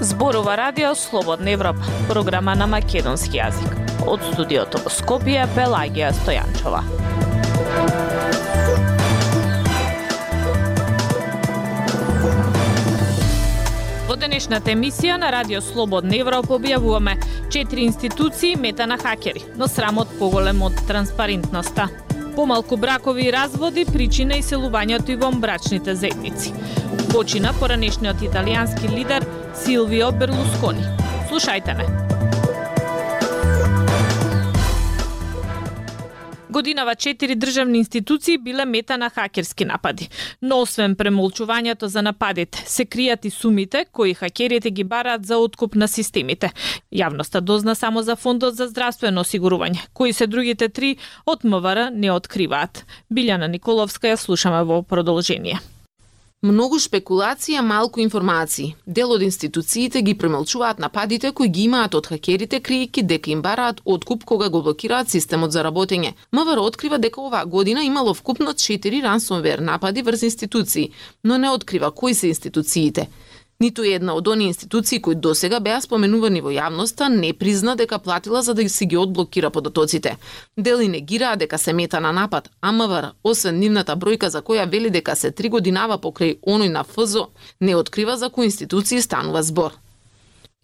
Зборува радио Слободна Европа, програма на македонски јазик. Од студиото во Скопје Пелагија Стојанчова. Денешната емисија на Радио Слободна Европа објавуваме четири институции мета на хакери, но срамот поголем од транспарентноста. Помалку бракови и разводи причина селувањето и во брачните заедници. Почина поранешниот италијански лидер Силвио Берлускони. Слушајте ме. Годинава четири државни институции биле мета на хакерски напади. Но освен премолчувањето за нападите, се кријат и сумите кои хакерите ги бараат за откуп на системите. Јавноста дозна само за Фондот за здравствено осигурување, кои се другите три од МВР не откриваат. Билјана Николовска ја слушаме во продолжение. Многу спекулација, малку информации. Дел од институциите ги премалчуваат нападите кои ги имаат од хакерите кријки дека им бараат откуп кога го блокираат системот за работење. МВР открива дека оваа година имало вкупно 4 ransomware напади врз институции, но не открива кои се институциите. Ниту една од оние институции кои досега беа споменувани во јавноста не призна дека платила за да си ги одблокира податоците. Дели негираа дека се мета на напад, а МВР, освен нивната бројка за која вели дека се три годинава покрај оној на ФЗО, не открива за кои институции станува збор.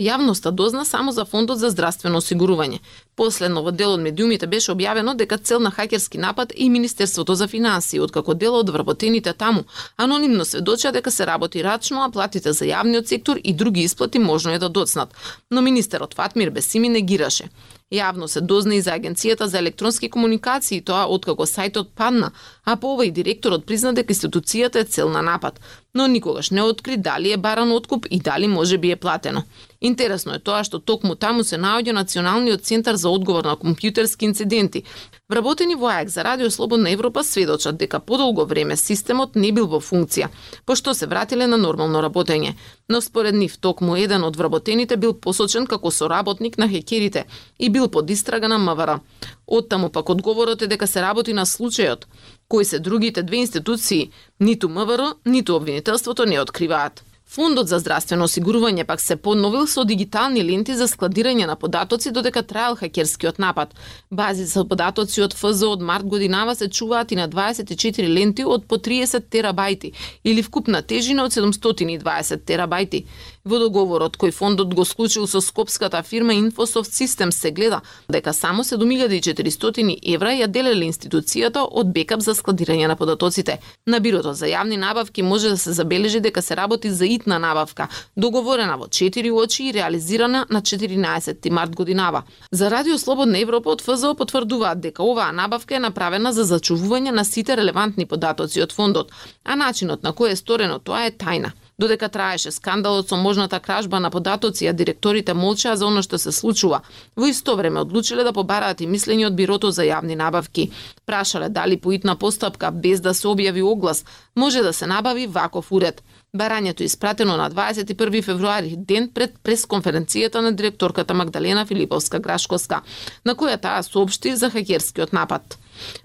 Јавноста дозна само за Фондот за здравствено осигурување. Последно во дел од медиумите беше објавено дека цел на хакерски напад е и Министерството за финансии, откако дел од вработените таму анонимно сведочат дека се работи рачно, а платите за јавниот сектор и други исплати можно е да доцнат. Но министерот Фатмир Бесими негираше. Јавно се дозна и за Агенцијата за електронски комуникации, тоа откако сајтот падна, а по ова и директорот призна дека институцијата е цел на напад, но никогаш не откри дали е баран откуп и дали може би е платено. Интересно е тоа што токму таму се наоѓа Националниот центар за одговор на компјутерски инциденти, Вработени во АЕК за Радио Слободна Европа сведочат дека подолго време системот не бил во функција, пошто се вратиле на нормално работење. Но според нив токму еден од вработените бил посочен како соработник на хекерите и бил под истрага на МВР. Оттаму пак одговорот е дека се работи на случајот, кои се другите две институции, ниту МВР, ниту обвинителството не откриваат. Фондот за здравствено осигурување пак се подновил со дигитални ленти за складирање на податоци додека траел хакерскиот напад. Бази за податоци од ФЗ од март годинава се чуваат и на 24 ленти од по 30 терабајти или вкупна тежина од 720 терабајти. Во договорот кој фондот го склучил со скопската фирма Infosoft Systems се гледа дека само 7400 евра ја делеле институцијата од бекап за складирање на податоците. На бирото за јавни набавки може да се забележи дека се работи за итна набавка, договорена во 4 очи и реализирана на 14 март годинава. За Радио Слободна Европа од ФЗО потврдуваат дека оваа набавка е направена за зачувување на сите релевантни податоци од фондот, а начинот на кој е сторено тоа е тајна. Додека траеше скандалот со можната кражба на податоци, а директорите молчаа за оно што се случува, во исто време одлучиле да побараат и мислење од Бирото за јавни набавки. Прашале дали по итна постапка, без да се објави оглас, може да се набави ваков уред. Барањето испратено на 21 февруари, ден пред пресконференцијата на директорката Магдалена Филиповска Грашковска, на која таа соопшти за хакерскиот напад.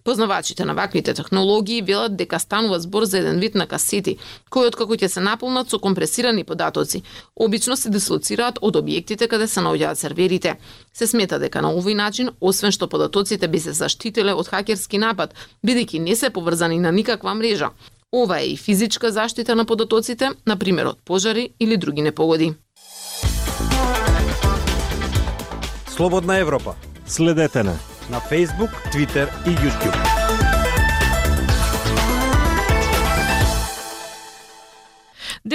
Познавачите на ваквите технологии велат дека станува збор за еден вид на касети, кои откако ќе се наполнат со компресирани податоци, обично се дислоцираат од објектите каде се наоѓаат серверите. Се смета дека на овој начин, освен што податоците би се заштителе од хакерски напад, бидејќи не се поврзани на никаква мрежа, Ова е и физичка заштита на податоците, на пример од пожари или други непогоди. Слободна Европа. Следете на на Facebook, Twitter и YouTube.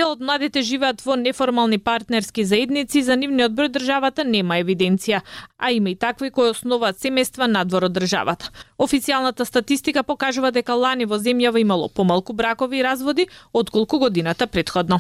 Дел од младите живеат во неформални партнерски заедници, за нивниот број државата нема евиденција, а има и такви кои основаат семејства надвор од државата. Официјалната статистика покажува дека лани во земјава имало помалку бракови и разводи отколку годината предходно.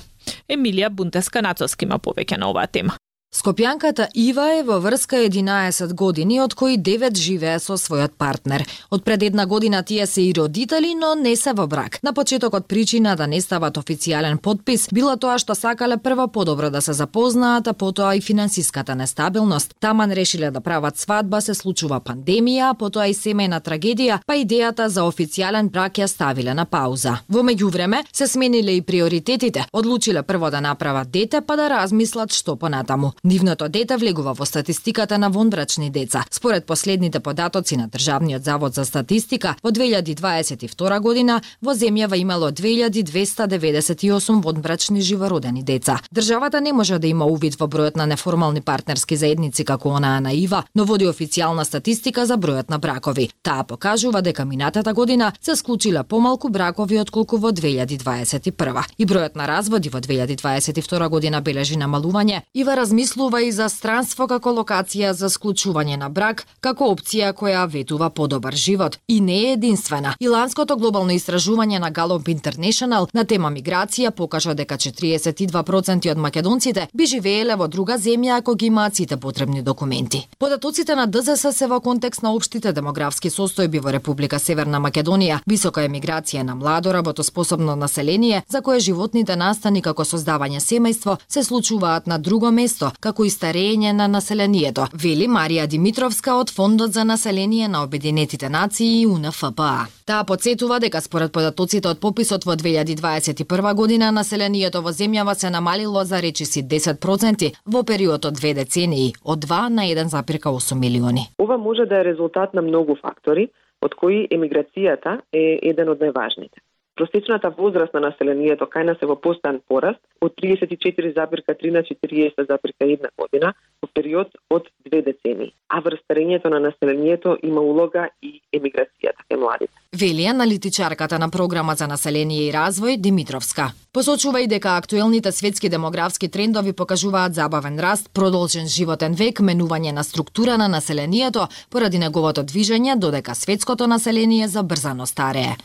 Емилија Бунтеска Нацовски има повеќе на оваа тема. Скопјанката Ива е во врска 11 години, од кои 9 живее со својот партнер. Од пред една година тие се и родители, но не се во брак. На почетокот причина да не стават официјален подпис била тоа што сакале прво подобро да се запознаат, а потоа и финансиската нестабилност. Таман решиле да прават свадба, се случува пандемија, а потоа и семејна трагедија, па идејата за официјален брак ја ставиле на пауза. Во меѓувреме се смениле и приоритетите. Одлучиле прво да направат дете, па да размислат што понатаму. Нивното дете влегува во статистиката на вонбрачни деца. Според последните податоци на Државниот завод за статистика, во 2022 година во земјава имало 2298 вонбрачни живородени деца. Државата не може да има увид во бројот на неформални партнерски заедници како онаа на ИВА, но води официјална статистика за бројот на бракови. Таа покажува дека минатата година се склучиле помалку бракови отколку во 2021. И бројот на разводи во 2022 година бележи намалување. Ива размислува размислува и за странство како локација за склучување на брак, како опција која ветува подобар живот. И не е единствена. Иланското глобално истражување на Gallup International на тема миграција покажа дека 42% од македонците би живееле во друга земја ако ги имаат сите потребни документи. Податоците на ДЗС се во контекст на општите демографски состојби во Република Северна Македонија, висока емиграција на младо работоспособно население, за кое животните настани како создавање семејство се случуваат на друго место, како и старење на населението, вели Марија Димитровска од Фондот за население на Обединетите нации и УНФПА. Таа подсетува дека според податоците од пописот во 2021 година населението во земјава се намалило за речиси 10% во период од две децении, од 2 на 1,8 милиони. Ова може да е резултат на многу фактори, од кои емиграцијата е еден од најважните. Просечната возраст на населението кај нас е во постојан пораст од 34,3 на 40,1 година во период од две децени. А врз старењето на населението има улога и емиграцијата кај младите. Вели аналитичарката на програма за население и развој Димитровска. Посочува и дека актуелните светски демографски трендови покажуваат забавен раст, продолжен животен век, менување на структура на населението поради неговото движење, додека светското население забрзано старее.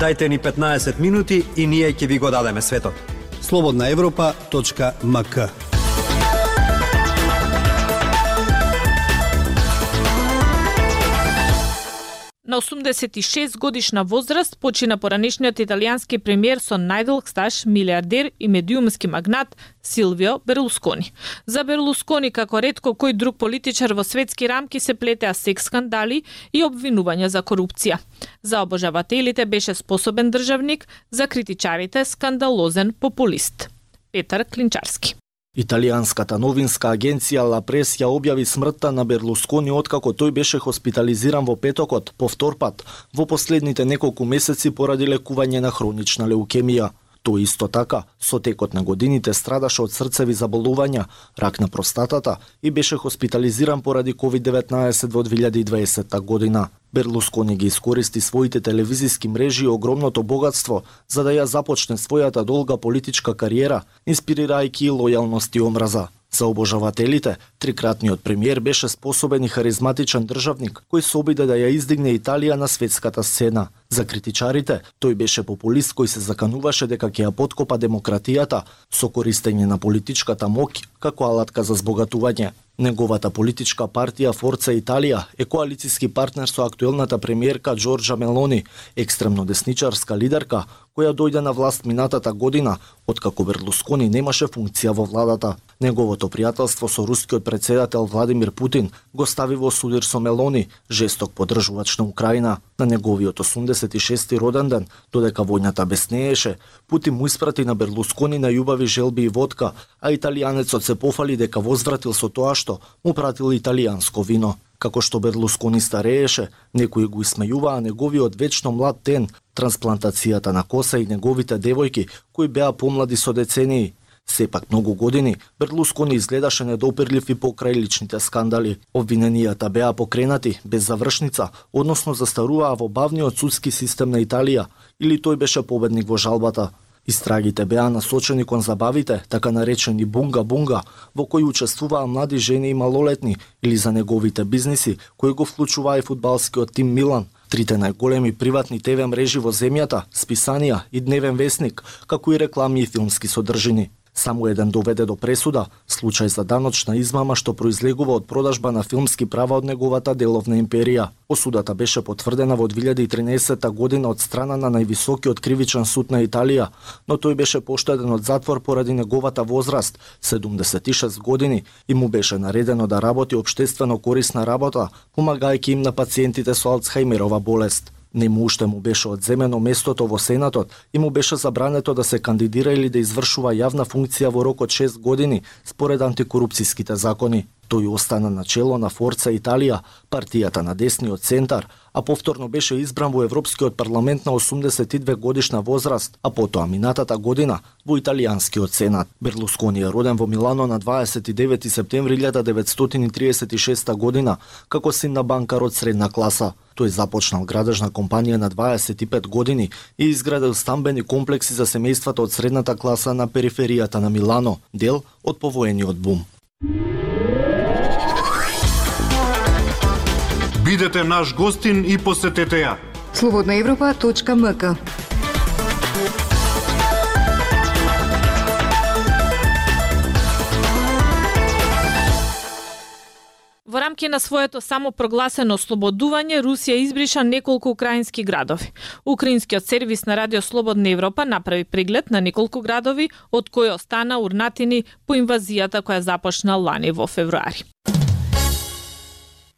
Дајте ни 15 минути и ние ќе ви го дадеме светот. Слободна Европа.мк На 86 годишна возраст почина поранешниот италијански премиер со најдолг стаж, милиардер и медиумски магнат Силвио Берлускони. За Берлускони, како ретко кој друг политичар во светски рамки, се плетеа секс скандали и обвинувања за корупција. За обожавателите беше способен државник, за критичарите скандалозен популист. Петар Клинчарски. Италијанската новинска агенција Ла Прес ја објави смртта на Берлускони откако тој беше хоспитализиран во петокот, повтор пат, во последните неколку месеци поради лекување на хронична леукемија. Тој исто така, со текот на годините страдаше од срцеви заболувања, рак на простатата и беше хоспитализиран поради COVID-19 во 2020 година. Берлускони ги искористи своите телевизиски мрежи и огромното богатство за да ја започне својата долга политичка кариера, инспирирајќи лојалност и омраза. За обожавателите, трикратниот премиер беше способен и харизматичен државник кој се обиде да ја издигне Италија на светската сцена. За критичарите, тој беше популист кој се закануваше дека ќе ја подкопа демократијата со користење на политичката моќ како алатка за збогатување. Неговата политичка партија Форца Италија е коалициски партнер со актуелната премиерка Джорджа Мелони, екстремно десничарска лидерка која дојде на власт минатата година, откако Берлускони немаше функција во владата. Неговото пријателство со рускиот председател Владимир Путин го стави во судир со Мелони, жесток поддржувач на Украина. На неговиот 26-ти роденден, додека војната беснееше, Путин му испрати на Берлускони на јубави желби и водка, а италијанецот се пофали дека возвратил со тоа што му пратил италијанско вино. Како што Берлускони старееше, некои го исмејуваа неговиот вечно млад тен, трансплантацијата на коса и неговите девојки кои беа помлади со децении, Сепак многу години Берлускони изгледаше недопирлив и покрај личните скандали. Обвиненијата беа покренати без завршница, односно застаруваа во бавниот судски систем на Италија, или тој беше победник во жалбата. Истрагите беа насочени кон забавите, така наречени бунга-бунга, во кои учествуваа млади жени и малолетни, или за неговите бизниси, кои го вклучуваа и фудбалскиот тим Милан, трите најголеми приватни ТВ мрежи во земјата, списанија и дневен вестник, како и реклами и филмски содржини. Само еден доведе до пресуда, случај за даночна измама што произлегува од продажба на филмски права од неговата деловна империја. Осудата беше потврдена во 2013 година од страна на највисокиот кривичен суд на Италија, но тој беше поштеден од затвор поради неговата возраст, 76 години, и му беше наредено да работи обштествено корисна работа, помагајќи им на пациентите со Алцхаймерова болест. Нему уште му беше одземено местото во Сенатот и му беше забрането да се кандидира или да извршува јавна функција во рок од 6 години според антикорупцијските закони. Тој остана на чело на Форца Италија, партијата на десниот центар, а повторно беше избран во Европскиот парламент на 82 годишна возраст, а потоа минатата година во Италијанскиот сенат. Берлускони е роден во Милано на 29 септември 1936 година како син на банкар од средна класа. Тој започнал градежна компанија на 25 години и изградил стамбени комплекси за семејствата од средната класа на периферијата на Милано, дел од повоениот бум. Бидете наш гостин и посетете ја. Слободна Европа.мк Во рамки на своето самопрогласено ослободување, Русија избриша неколку украински градови. Украинскиот сервис на Радио Слободна Европа направи преглед на неколку градови, од кои остана урнатини по инвазијата која започна лани во февруари.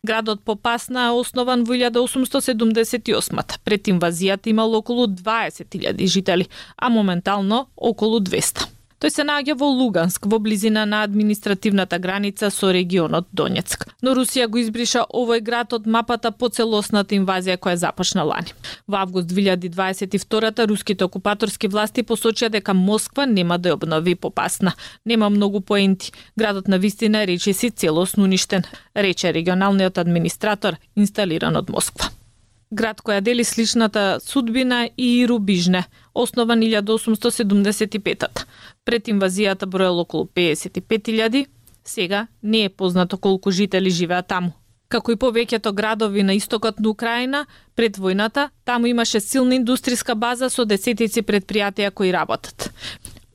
Градот Попасна е основан во 1878 Пред инвазијата имало околу 20.000 жители, а моментално околу 200. Тој се наоѓа во Луганск, во близина на административната граница со регионот Донецк. Но Русија го избриша овој град од мапата по целосната инвазија која започна лани. Во август 2022 руските окупаторски власти посочија дека Москва нема да ја обнови попасна. Нема многу поенти. Градот на вистина речи си целосно уништен, рече регионалниот администратор инсталиран од Москва град која дели сличната судбина и Рубижне, основан 1875 Пред инвазијата броел околу 55.000, сега не е познато колку жители живеат таму. Како и повеќето градови на истокот на Украина, пред војната, таму имаше силна индустријска база со десетици предпријатија кои работат.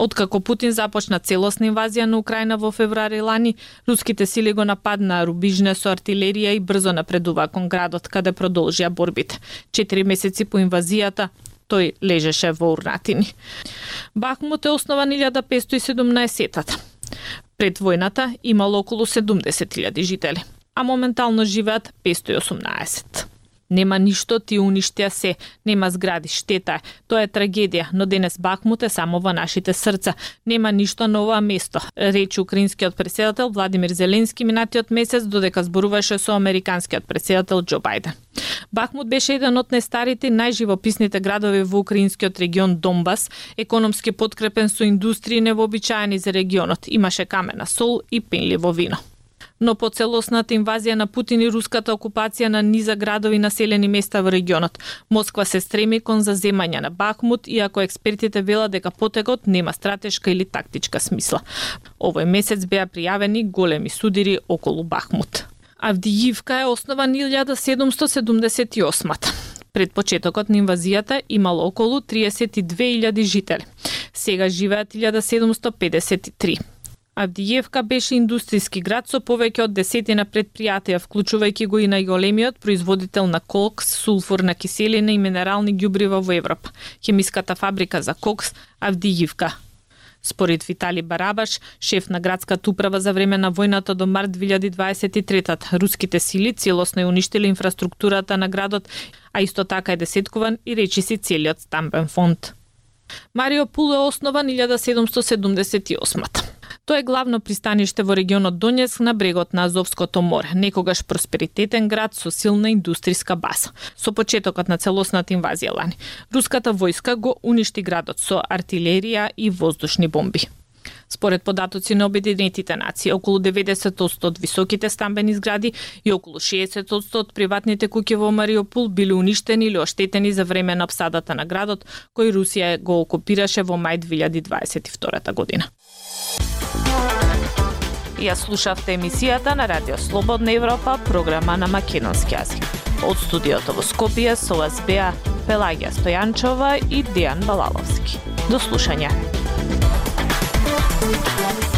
Откако Путин започна целосна инвазија на Украина во февруари лани, руските сили го нападнаа Рубижне со артилерија и брзо напредува кон градот каде продолжија борбите. Четири месеци по инвазијата, тој лежеше во урнатини. Бахмут е основан 1517 Пред војната имало околу 70.000 жители, а моментално живеат 518. Нема ништо, ти уништија се. Нема згради, штета е. Тоа е трагедија, но денес Бахмут е само во нашите срца. Нема ништо на ова место, рече украинскиот председател Владимир Зеленски минатиот месец додека зборуваше со американскиот председател Џо Бајден. Бахмут беше еден од најстарите и најживописните градови во украинскиот регион Донбас, економски подкрепен со индустрии невообичаени за регионот. Имаше камена сол и пенливо вино но по целосната инвазија на Путин и руската окупација на низа градови и населени места во регионот. Москва се стреми кон заземање на Бахмут, иако експертите велат дека потегот нема стратешка или тактичка смисла. Овој месец беа пријавени големи судири околу Бахмут. Авдијивка е основан 1778 Пред почетокот на инвазијата имало околу 32.000 жители. Сега живеат 1753. Авдиевка беше индустријски град со повеќе од десетина предпријатија, вклучувајќи го и најголемиот производител на кокс, сулфурна киселина и минерални ѓубрива во Европа, хемиската фабрика за кокс Авдиевка. Според Витали Барабаш, шеф на градската управа за време на војната до март 2023 руските сили целосно ја уништили инфраструктурата на градот, а исто така е десеткуван и речиси целиот стамбен фонд. Марио Пул е основан 1778 Тоа е главно пристаниште во регионот Донецк на брегот на Азовското море, некогаш просперитетен град со силна индустријска база. Со почетокот на целосната инвазија лани, руската војска го уништи градот со артилерија и воздушни бомби. Според податоци на Обединетите нации, околу 90% од високите стамбени згради и околу 60% од приватните куќи во Мариопол биле уништени или оштетени за време на обсадата на градот, кој Русија го окупираше во мај 2022 година. Ја слушавте емисијата на Радио Слободна Европа, програма на македонски јазик. Од студиото во Скопје со вас беа Пелагија Стојанчова и Дијан Балаловски. До слушање. time.